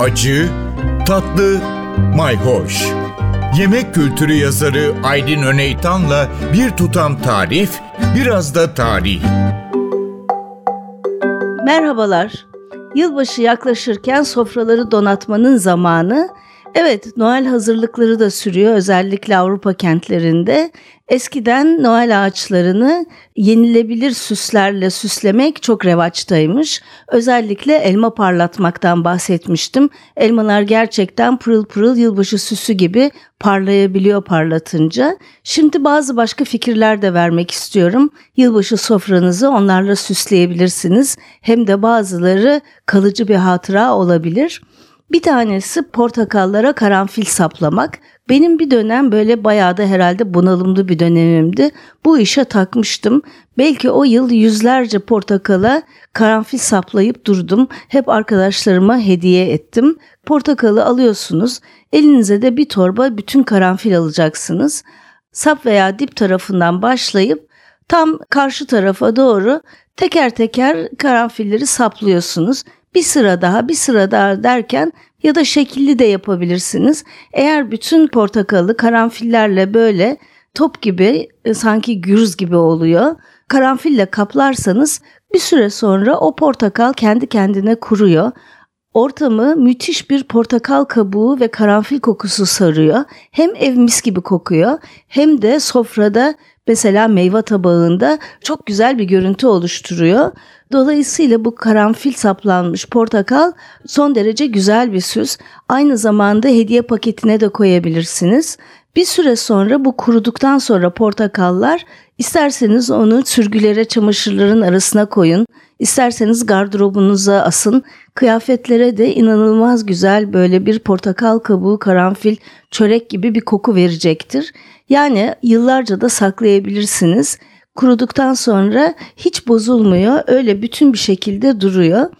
acı, tatlı, mayhoş. Yemek kültürü yazarı Aydın Öneytan'la bir tutam tarif, biraz da tarih. Merhabalar. Yılbaşı yaklaşırken sofraları donatmanın zamanı Evet, Noel hazırlıkları da sürüyor özellikle Avrupa kentlerinde. Eskiden Noel ağaçlarını yenilebilir süslerle süslemek çok revaçtaymış. Özellikle elma parlatmaktan bahsetmiştim. Elmalar gerçekten pırıl pırıl yılbaşı süsü gibi parlayabiliyor parlatınca. Şimdi bazı başka fikirler de vermek istiyorum. Yılbaşı sofranızı onlarla süsleyebilirsiniz. Hem de bazıları kalıcı bir hatıra olabilir. Bir tanesi portakallara karanfil saplamak. Benim bir dönem böyle bayağı da herhalde bunalımlı bir dönemimdi. Bu işe takmıştım. Belki o yıl yüzlerce portakala karanfil saplayıp durdum. Hep arkadaşlarıma hediye ettim. Portakalı alıyorsunuz. Elinize de bir torba bütün karanfil alacaksınız. Sap veya dip tarafından başlayıp tam karşı tarafa doğru teker teker karanfilleri saplıyorsunuz bir sıra daha bir sıra daha derken ya da şekilli de yapabilirsiniz. Eğer bütün portakalı karanfillerle böyle top gibi e, sanki gürz gibi oluyor. Karanfille kaplarsanız bir süre sonra o portakal kendi kendine kuruyor. Ortamı müthiş bir portakal kabuğu ve karanfil kokusu sarıyor. Hem ev mis gibi kokuyor hem de sofrada mesela meyve tabağında çok güzel bir görüntü oluşturuyor. Dolayısıyla bu karanfil saplanmış portakal son derece güzel bir süs. Aynı zamanda hediye paketine de koyabilirsiniz. Bir süre sonra bu kuruduktan sonra portakallar isterseniz onu sürgülere çamaşırların arasına koyun. İsterseniz gardırobunuza asın. Kıyafetlere de inanılmaz güzel böyle bir portakal kabuğu, karanfil, çörek gibi bir koku verecektir. Yani yıllarca da saklayabilirsiniz. Kuruduktan sonra hiç bozulmuyor. Öyle bütün bir şekilde duruyor.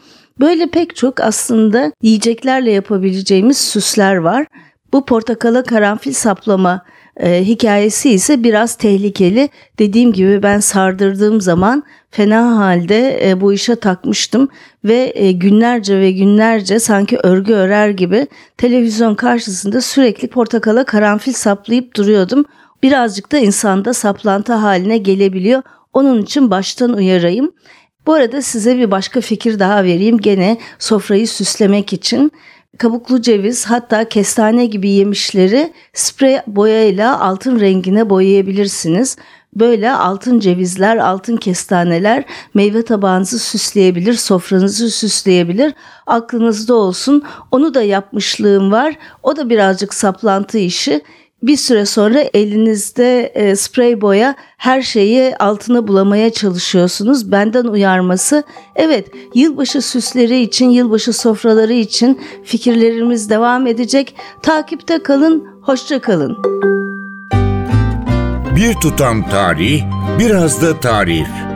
Böyle pek çok aslında yiyeceklerle yapabileceğimiz süsler var. Bu portakala karanfil saplama e, hikayesi ise biraz tehlikeli. Dediğim gibi ben sardırdığım zaman fena halde e, bu işe takmıştım ve e, günlerce ve günlerce sanki örgü örer gibi televizyon karşısında sürekli portakala karanfil saplayıp duruyordum birazcık da insanda saplantı haline gelebiliyor. Onun için baştan uyarayım. Bu arada size bir başka fikir daha vereyim gene sofrayı süslemek için. Kabuklu ceviz hatta kestane gibi yemişleri sprey boyayla altın rengine boyayabilirsiniz. Böyle altın cevizler, altın kestaneler meyve tabağınızı süsleyebilir, sofranızı süsleyebilir. Aklınızda olsun. Onu da yapmışlığım var. O da birazcık saplantı işi bir süre sonra elinizde e, sprey boya her şeyi altına bulamaya çalışıyorsunuz. Benden uyarması evet yılbaşı süsleri için, yılbaşı sofraları için fikirlerimiz devam edecek. Takipte kalın, hoşça kalın. Bir tutam tarih, biraz da tarif.